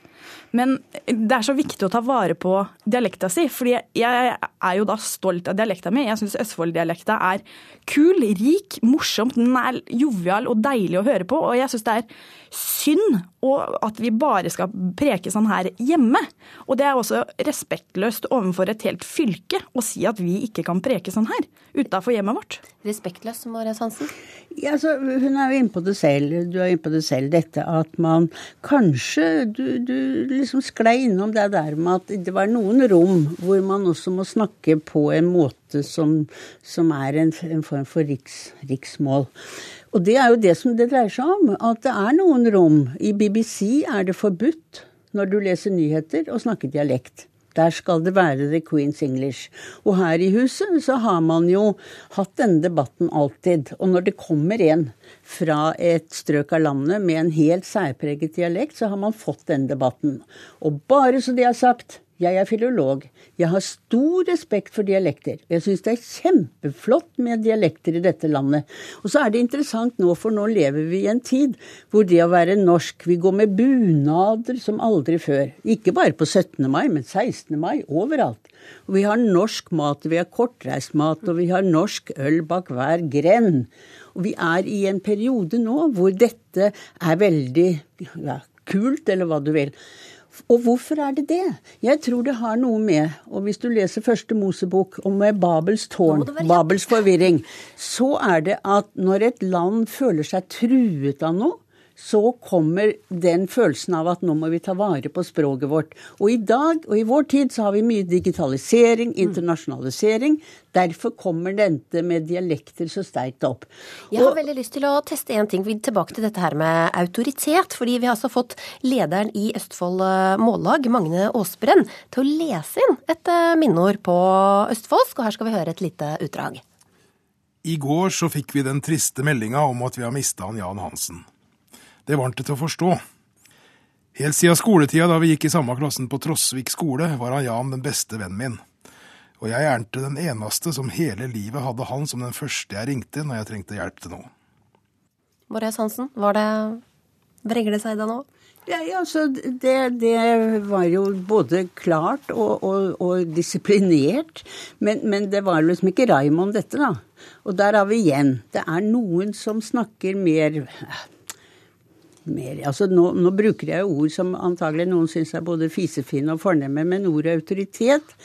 Men det er så viktig å ta vare på dialekta si, fordi jeg er jo da stolt av dialekta mi. Jeg syns Østfold-dialekta er kul, rik, morsomt, den er jovial og deilig å høre på. Og jeg syns det er synd og at vi bare skal preke sånn her hjemme. Og det er også respektløst overfor et helt fylke å si at vi ikke kan preke sånn her utafor hjemmet vårt. Respektløst, Marius Hansen? Ja, altså, hun er jo inne på det selv. Du er inne på det selv. Dette at man kanskje Du, du liksom sklei innom det der med at det var noen rom hvor man også må snakke på en måte som, som er en, en, form for riks, riksmål. Og det er jo det som det dreier seg om. At det er noen rom. I BBC er det forbudt når du leser nyheter å snakke dialekt. Der skal det være the Queen's English. Og her i huset så har man jo hatt denne debatten alltid. Og når det kommer en fra et strøk av landet med en helt særpreget dialekt, så har man fått denne debatten. Og bare så det er sagt, jeg er filolog. Jeg har stor respekt for dialekter. Jeg syns det er kjempeflott med dialekter i dette landet. Og så er det interessant nå, for nå lever vi i en tid hvor det å være norsk Vi går med bunader som aldri før. Ikke bare på 17. mai, men 16. mai. Overalt. Og vi har norsk mat, vi har kortreist mat, og vi har norsk øl bak hver grend. Og vi er i en periode nå hvor dette er veldig ja, kult, eller hva du vil. Og hvorfor er det det? Jeg tror det har noe med, og hvis du leser første Mosebok om Babels tårn, Babels forvirring, så er det at når et land føler seg truet av noe, så kommer den følelsen av at nå må vi ta vare på språket vårt. Og i dag og i vår tid så har vi mye digitalisering, internasjonalisering. Derfor kommer dette med dialekter så sterkt opp. Jeg har og, veldig lyst til å teste en ting tilbake til dette her med autoritet. Fordi vi har altså fått lederen i Østfold eh, Mållag, Magne Aasbrenn, til å lese inn et eh, minneord på østfoldsk. Og her skal vi høre et lite utdrag. I går så fikk vi den triste meldinga om at vi har mista han Jan Hansen. Det var han til å forstå. Helt siden skoletida da vi gikk i samme klassen på Trosvik skole, var han Jan den beste vennen min. Og jeg er ikke den eneste som hele livet hadde han som den første jeg ringte når jeg trengte hjelp til noe. Marius Hansen, var det Vregler det seg da nå? Ja, altså, det, det, var jo både klart og, og, og disiplinert. Men, men, det var liksom ikke Raymond dette, da. Og der har vi igjen. Det er noen som snakker mer mer. Altså nå, nå bruker jeg ord som antagelig noen syns er både fisefine og fornemme, men ordet autoritet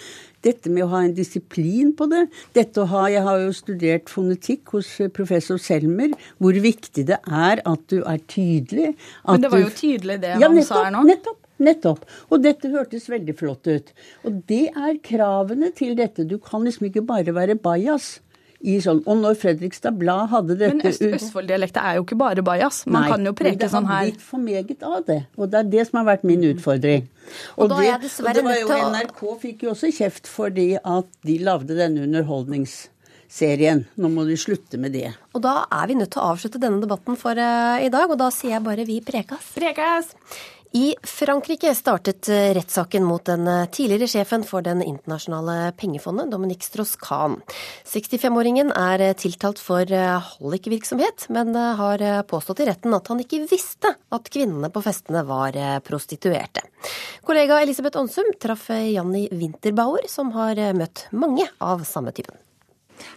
dette med å ha en disiplin på det. Dette å ha, Jeg har jo studert fonetikk hos professor Selmer. Hvor viktig det er at du er tydelig. Men det var jo tydelig det ja, han nettopp, sa her nå. Nettopp. Nettopp. Og dette hørtes veldig flott ut. Og det er kravene til dette. Du kan liksom ikke bare være bajas. I sånn. Og når Fredrikstad Blad hadde dette Men Øst Østfold-dialekta er jo ikke bare bajas. Man Nei, kan jo preke sånn Det har blitt for meget av det. Og det er det som har vært min utfordring. Og da er det, og det var jo NRK fikk jo også kjeft fordi at de lagde denne underholdningsserien. Nå må de slutte med det. Og da er vi nødt til å avslutte denne debatten for uh, i dag, og da sier jeg bare vi prekas. Prekas! I Frankrike startet eh, rettssaken mot den eh, tidligere sjefen for Den internasjonale pengefondet, Dominique Strauss-Kahn. 65-åringen er eh, tiltalt for hallikvirksomhet, men har påstått i retten at han ikke visste at kvinnene på festene var prostituerte. Kollega Elisabeth Onsum traff Janni Winterbauer, som har møtt mange av samme typen.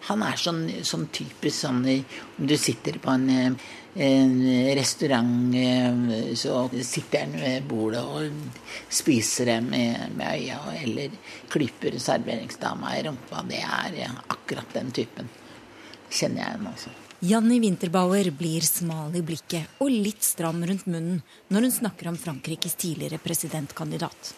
Han er sånn, sånn typisk sånn Om du sitter på en, en restaurant, eh, så sitter han ved bordet og spiser det med, med øya, eller klyper serveringsdama i rumpa. Det er eh, akkurat den typen. Kjenner jeg igjen, altså. Janni Winterbauer blir smal i blikket og litt stram rundt munnen når hun snakker om Frankrikes tidligere presidentkandidat.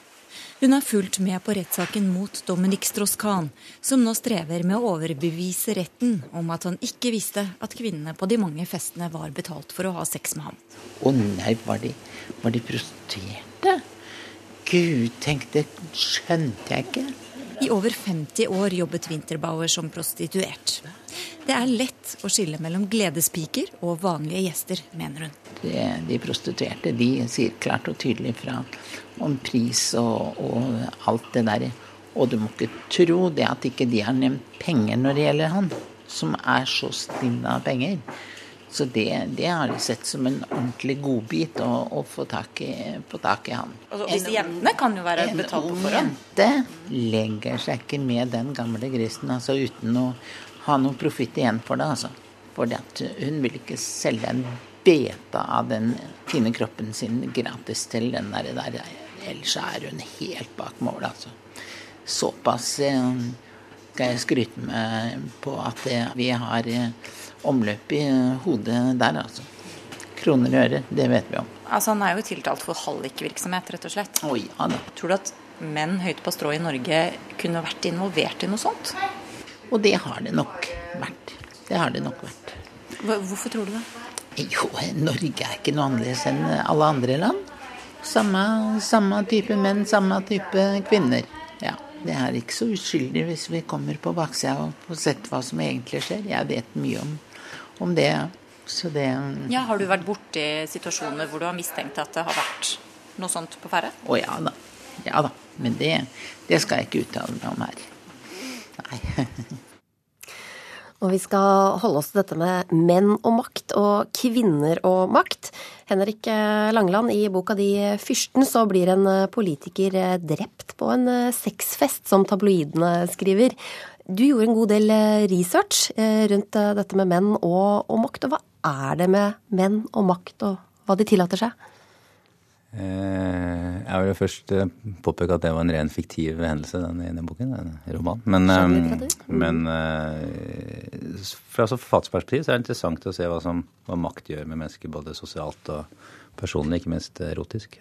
Hun har fulgt med på rettssaken mot Dominic Strauss-Kahn, som nå strever med å overbevise retten om at han ikke visste at kvinnene på de mange festene var betalt for å ha sex med ham. Å nei, var de, var de prostituerte? Gud, tenkte, skjønte jeg ikke. I over 50 år jobbet Winterbauer som prostituert. Det er lett å skille mellom gledespiker og vanlige gjester, mener hun. De, de prostituerte de sier klart og tydelig fra om pris og, og alt det der. Og du må ikke tro det at ikke de har nevnt penger når det gjelder han, som er så stinn av penger. Så det, det har de sett som en ordentlig godbit å, å få, tak i, tak i han. Altså, disse jentene kan jo være betalt på En ung jente legger seg ikke med den gamle grisen altså uten å ha noe profitt igjen for det. altså. For hun vil ikke selge en beta av den fine kroppen sin gratis til den der. der. Ellers er hun helt bak mål, altså. Såpass eh, skal jeg skryte med på at vi har eh, omløp i hodet der, altså. Kroner og øre, det vet vi om. Altså, han er jo tiltalt for hallikvirksomhet, rett og slett. Å ja da. Tror du at menn høyt på strå i Norge kunne vært involvert i noe sånt? Og det har det nok vært. Det har det nok vært. Hvorfor tror du det? Jo, Norge er ikke noe annerledes enn alle andre land. Samme, samme type menn, samme type kvinner. Det er ikke så uskyldig hvis vi kommer på baksida og får sett hva som egentlig skjer. Jeg vet mye om, om det. Så det Ja, Har du vært borti situasjoner hvor du har mistenkt at det har vært noe sånt på ferde? Å ja da. Ja da. Men det, det skal jeg ikke uttale meg om her. Nei. Og vi skal holde oss til dette med menn og makt og kvinner og makt. Henrik Langeland, i boka di 'Fyrsten' så blir en politiker drept på en sexfest, som tabloidene skriver. Du gjorde en god del research rundt dette med menn og, og makt. Og hva er det med menn og makt, og hva de tillater seg? Eh, Jeg vil først eh, påpeke at det var en ren fiktiv hendelse, den ene boken. En roman. Men, eh, men fra så forfatterperspektiv så er det interessant å se hva, som, hva makt gjør med mennesker, både sosialt og personlig, ikke minst erotisk.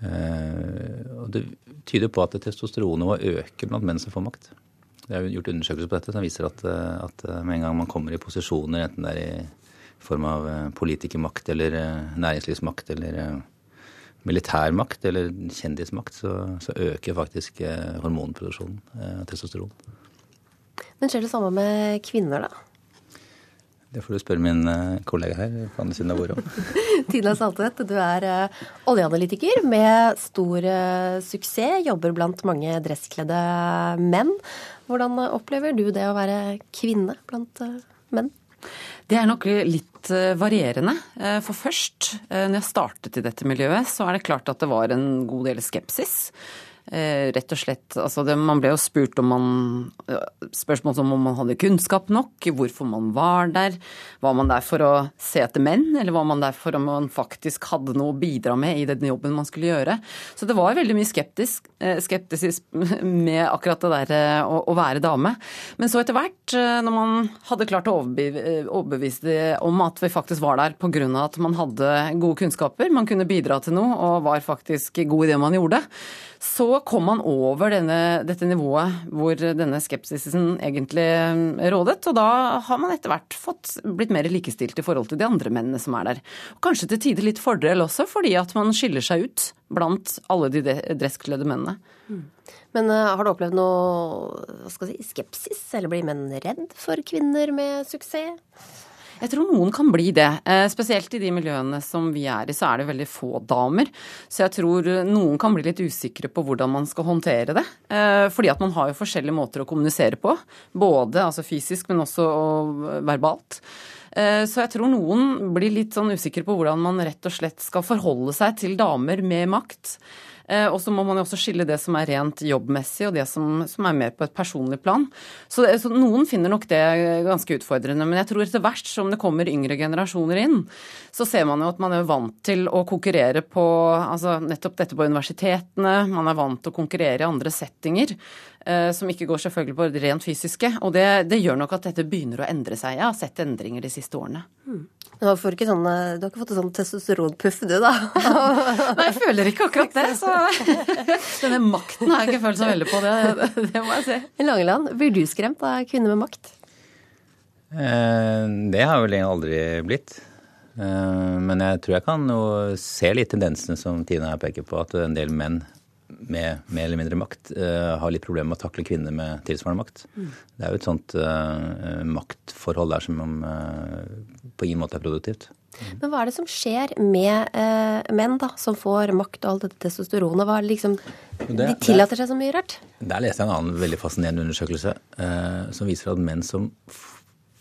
Og det tyder på at testosteronnivået øker blant menn som får makt. Det er gjort undersøkelser på dette som viser at, at med en gang man kommer i posisjoner, enten det er i form av eh, politikermakt eller eh, næringslivsmakt eller eh, militærmakt eller kjendismakt, så, så øker faktisk hormonproduksjonen av testosteron. Men skjer det samme med kvinner, da? Det får du spørre min kollega her på andre siden av bordet om. Tina Saltvedt, du er oljeanalytiker med stor suksess. Jobber blant mange dresskledde menn. Hvordan opplever du det å være kvinne blant menn? Det er nok litt eh, varierende. Eh, For først, eh, når jeg startet i dette miljøet, så er det klart at det var en god del skepsis. Eh, rett og slett, altså det, Man ble jo spurt om man Spørsmål som om man hadde kunnskap nok, hvorfor man var der. Var man der for å se etter menn, eller var man der for om man faktisk hadde noe å bidra med i den jobben man skulle gjøre? Så det var veldig mye skeptisk, eh, skeptisk med akkurat det der eh, å, å, være dame. Men så etter hvert, når man hadde klart å overbevise om at vi faktisk var der pga. at man hadde gode kunnskaper, man kunne bidra til noe og var faktisk god i det man gjorde, så kom man over denne, dette nivået hvor denne skepsisen egentlig eh, rådet. Og da har man etter hvert fått blitt mer likestilt i forhold til de andre mennene som er der. Og kanskje til tider litt fordel også, fordi at man skiller seg ut blant alle de dresskledde mennene. Mm. Men uh, har du opplevd noe si, skepsis, eller blir menn redd for kvinner med suksess? Jeg tror noen kan bli det. Eh, spesielt i de miljøene som vi er i, så er det veldig få damer. Så jeg tror noen kan bli litt usikre på hvordan man skal håndtere det. Eh, fordi at man har jo forskjellige måter å kommunisere på. Både altså fysisk, men også verbalt. Eh, så jeg tror noen blir litt sånn usikre på hvordan man rett og slett skal forholde seg til damer med makt. Eh, og så må man jo også skille det som er rent jobbmessig og det som, som er mer på et personlig plan. Så, så, noen finner nok det ganske utfordrende. Men jeg tror etter hvert som det kommer yngre generasjoner inn, så ser man jo at man er vant til å konkurrere på altså nettopp dette på universitetene. Man er vant til å konkurrere i andre settinger. Eh, som ikke går selvfølgelig på det rent fysiske. Og det, det, gjør nok at dette begynner å endre seg. Jeg har sett endringer de siste årene. Mm. Du har, ikke sånn, du har ikke fått en sånn testosteronpuff, du, da? Nei, jeg føler ikke akkurat det. Så denne makten har jeg ikke følt så veldig på, det, det må jeg si. Langeland, blir du skremt av kvinner med makt? Eh, det har jeg vel aldri blitt. Eh, men jeg tror jeg kan se litt tendensene som Tina peker på, at en del menn med mer eller mindre makt uh, har litt problemer med å takle kvinner med tilsvarende makt. Mm. Det er jo et sånt uh, maktforhold der som uh, på ingen måte er produktivt. Mm. Men hva er det som skjer med menn da, som får makt og alt dette testosteronet? Hva er det liksom, det, de tillater seg så mye rart? Der leste jeg en annen veldig fascinerende undersøkelse som viser at menn som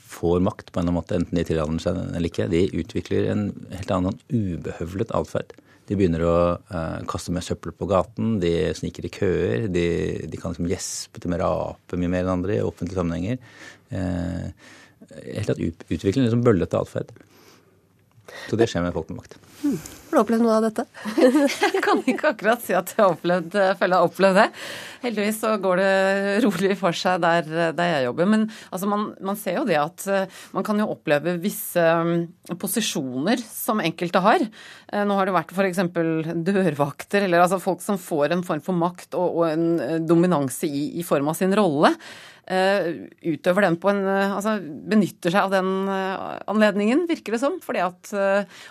får makt på en eller annen måte, enten de tillater seg eller ikke, de utvikler en helt annen ubehøvlet atferd. De begynner å uh, kaste mer søppel på gaten, de sniker i køer. De, de kan liksom gjespe til mer ape mye mer enn andre i offentlige sammenhenger. Uh, helt tatt utvikle en liksom bøllete atferd. Så det skjer med folk med makt. Hmm. Har du opplevd noe av dette? jeg kan ikke akkurat si at jeg har opplevd, føler jeg har opplevd det. Heldigvis så går det rolig for seg der, der jeg jobber. Men altså, man, man, ser jo det at uh, man kan jo oppleve visse um, posisjoner som enkelte har. Uh, nå har det vært f.eks. dørvakter, eller altså folk som får en form for makt og, og en uh, dominanse i, i form av sin rolle. Eh, utøver den på en eh, Altså benytter seg av den eh, anledningen, virker det som. Fordi at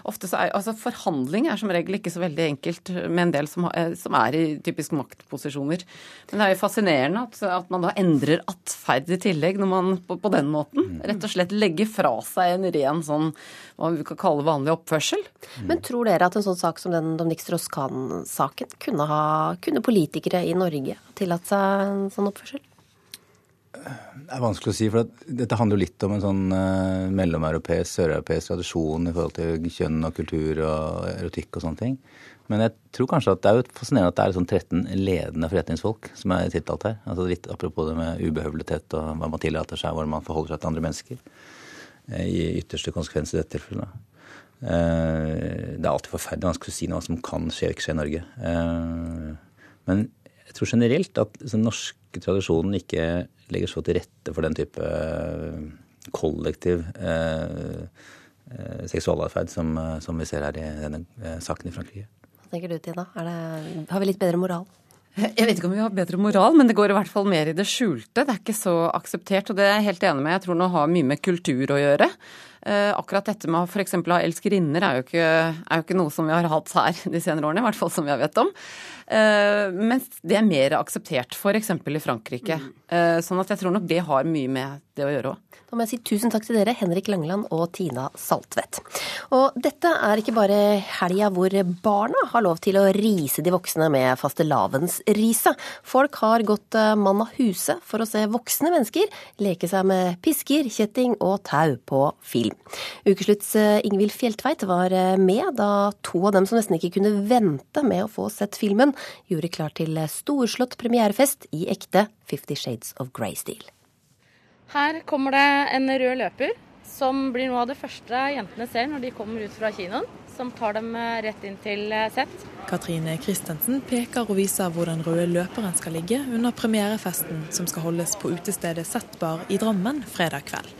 ofte så er Altså forhandling er som regel ikke så veldig enkelt med en del som, som er i typisk maktposisjoner. Men det er jo fascinerende at, at man da endrer atferd i tillegg når man på, på, den måten rett og slett legger fra seg en ren sånn hva vi kan kalle vanlig oppførsel. Men tror dere at en sånn sak som den Dominique Strauss-Kahn-saken kunne, ha, kunne politikere i Norge tillatt seg en sånn oppførsel? Det er vanskelig å si, for dette handler jo litt om en sånn uh, mellomeuropeisk, søreuropeisk tradisjon i forhold til kjønn og kultur og erotikk og sånne ting. Men jeg tror kanskje at det er jo fascinerende at det er sånn 13 ledende forretningsfolk som er tiltalt her. Altså litt Apropos det med ubehøvlethet og hva man tillater seg, hvordan man forholder seg til andre mennesker. Uh, I ytterste konsekvens i dette tilfellet. Uh, det er alltid forferdelig vanskelig å si noe som kan skje og ikke skje i Norge. Men jeg tror generelt at den norske tradisjonen ikke legger så til rette for den type eh, kollektiv eh, eh, seksualatferd som, som, vi ser her i denne saken i Frankrike. Hva tenker du, Tina? Det, har vi litt bedre moral? Jeg vet ikke om vi har bedre moral, men det går i hvert fall mer i det skjulte. Det er ikke så akseptert, og det er jeg helt enig med. Jeg tror det har mye med kultur å gjøre. Akkurat dette med f.eks. å ha elskerinner er jo, ikke, er jo ikke noe som vi har hatt her de senere årene, i hvert fall som vi har vet om. Eh, mens det er mer akseptert f.eks. i Frankrike. Mm. Sånn at jeg tror nok det har mye med det å gjøre òg. Da må jeg si tusen takk til dere, Henrik Langeland og Tina Saltvedt. Og dette er ikke bare helga hvor barna har lov til å rise de voksne med fastelavnsriset. Folk har gått eh, mann av huset for å se voksne mennesker leke seg med pisker, kjetting og tau på film. film. Ukeslutts eh, Ingvild Fjeltveit var eh, med da to av dem som nesten ikke kunne vente med å få sett filmen, gjorde klar til storslått premierefest i ekte Fifty Shades of Grey-stil. Her kommer det en rød løper, som blir noe av det første jentene ser når de kommer ut fra kinoen. Som tar dem rett inn til sett. Katrine Christensen peker og viser hvor den røde løperen skal ligge under premierefesten som skal holdes på utestedet Settbar i Drammen fredag kveld.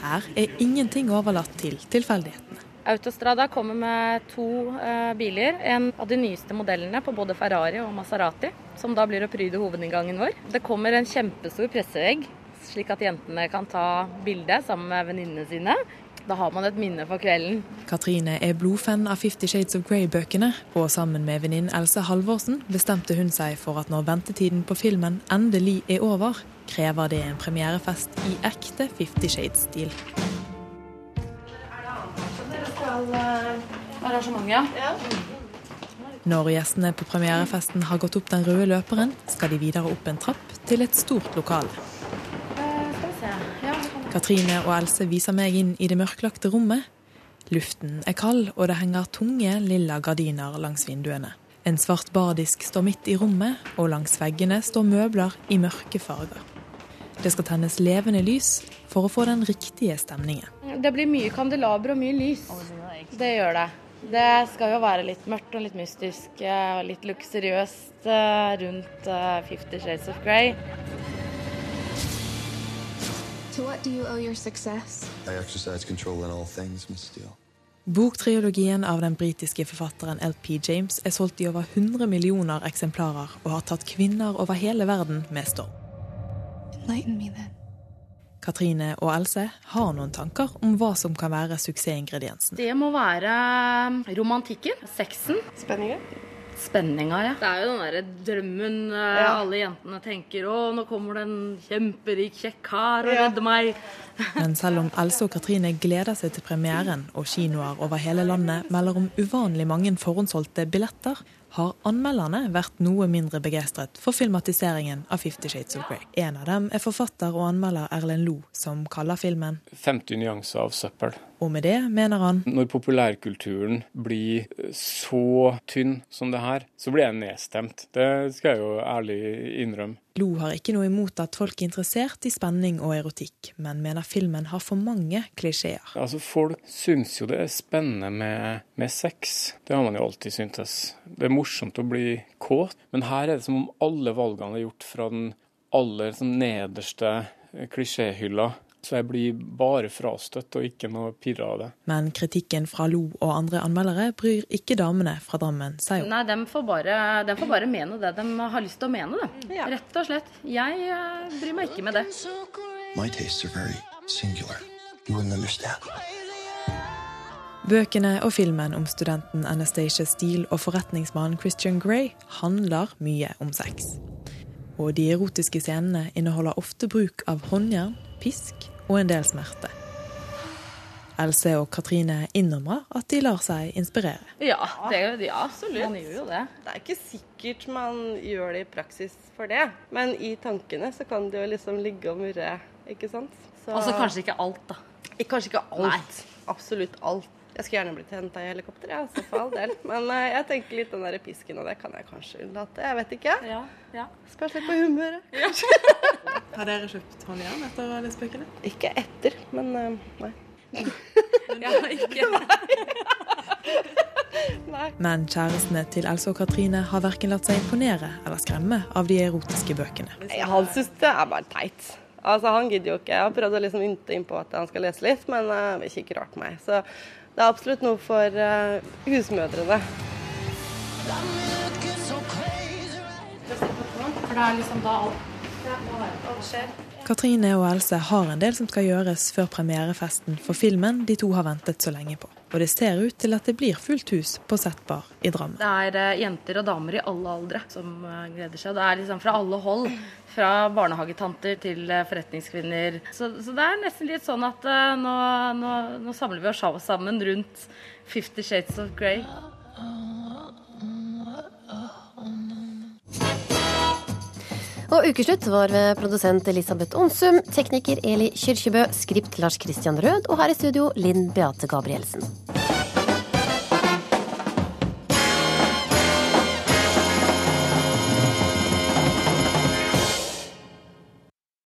Her er ingenting overlatt til tilfeldighetene. Autostrada kommer med to eh, biler. En av de nyeste modellene på både Ferrari og Maserati, som da blir å pryde hovedinngangen vår. Det kommer en kjempestor pressevegg, slik at jentene kan ta bilde sammen med venninnene sine. Da har man et minne for kvelden. Katrine er blodfan av Fifty Shades of Grey-bøkene, og sammen med venninnen Else Halvorsen bestemte hun seg for at når ventetiden på filmen endelig er over, krever det en premierefest i ekte Fifty Shades-stil. Når gjestene på premierefesten har gått opp den røde løperen, skal de videre opp en trapp til et stort lokale. Katrine og Else viser meg inn i det mørklagte rommet. Luften er kald, og det henger tunge, lilla gardiner langs vinduene. En svart bardisk står midt i rommet, og langs veggene står møbler i mørke farger. Det skal tennes levende lys for å få den riktige stemningen. Det blir mye kandelaber og mye lys. Det gjør det. Det skal jo være litt mørkt og litt mystisk og litt luksuriøst eh, rundt eh, Fifty Shades of Grey. To what do you owe your success? I exercise control in all things, Miss Steele. Boktriologien av den britiske forfatteren LP James er solgt i over 100 millioner eksemplarer og har tatt kvinner over hele verden med storm. Katrine og Else har noen tanker om hva som kan være suksessingrediensen. Det må være romantikken, sexen. Spenningen spenninga, ja. Det er jo den derre drømmen uh, ja. alle jentene tenker Å, nå kommer det en kjemperik kjekk kar og ja. redder meg. Men selv om Else og Katrine gleder seg til premieren, og kinoer over hele landet melder om uvanlig mange forhåndsholdte billetter, har anmelderne vært noe mindre begeistret for filmatiseringen av Fifty Shades of Grey. En av dem er forfatter og anmelder Erlend Lo, som kaller filmen 50 nyanser av søppel. Og med det mener han Når populærkulturen blir så tynn som det her, så blir jeg nedstemt. Det skal jeg jo ærlig innrømme. Lo har ikke noe imot at folk er interessert i spenning og erotikk, men mener filmen har for mange klisjeer. Altså, Folk syns jo det er spennende med, med sex. Det har man jo alltid syntes. Det er morsomt å bli kåt, men her er det som om alle valgene er gjort fra den aller sånn, nederste klisjéhylla så jeg blir bare frastøtt og ikke noe pirra av det. Men kritikken fra Lo og andre anmeldere bryr ikke damene fra Drammen seg om. Nei, de får, bare, de får bare mene det de har lyst til å mene, det. Ja. Rett og slett. Jeg uh, bryr meg ikke med det. My tastes are very singular. You wouldn't understand. Bøkene og filmen om studenten Anastacia Steele og forretningsmannen Christian Grey handler mye om sex. Og de erotiske scenene inneholder ofte bruk av håndjern, pisk og en del smerte. Else og Katrine innrømmer at de lar seg inspirere. Ja, det, ja, absolutt. Man gjør jo det. Det er ikke sikkert man gjør det i praksis for det, men i tankene så kan det jo liksom ligge og murre, ikke sant. Så... Altså kanskje ikke alt, da. Kanskje ikke alt. Nei. Absolutt alt. Jeg skulle gjerne blitt henta i helikopter, ja, så for all del. Men uh, jeg tenker litt den der pisken, og det kan jeg kanskje unnlate. Jeg vet ikke. Ja, ja. Spørs litt på humøret. Ja. Har dere kjøpt håndjern etter å lese bøkene? Ikke etter, men uh, nei. ja, ikke nei. Men kjærestene til Else og Katrine har verken latt seg imponere eller skremme av de erotiske bøkene. Han syns det er bare teit. Altså, Han gidder jo ikke. Jeg har prøvd å liksom ynte innpå at han skal lese litt, men uh, det vil ikke rart meg. Så det er absolutt noe for uh, husmødrene. For det er liksom da alt. Katrine og Else har en del som skal gjøres før premierefesten for filmen de to har ventet så lenge på. Og det ser ut til at det blir fullt hus på Settbar i Drammen. Det er uh, jenter og damer i alle aldre som uh, gleder seg. Det er liksom fra alle hold. Fra barnehagetanter til eh, forretningskvinner. Så, så, det er nesten litt sånn at nå, nå, nå, samler vi oss sammen rundt Fifty Shades of Grey. Og Ukeslutt var ved produsent Elisabeth Onsum, tekniker Eli Kyrkjebø, skript Lars Christian Rød og her i studio Linn Beate Gabrielsen.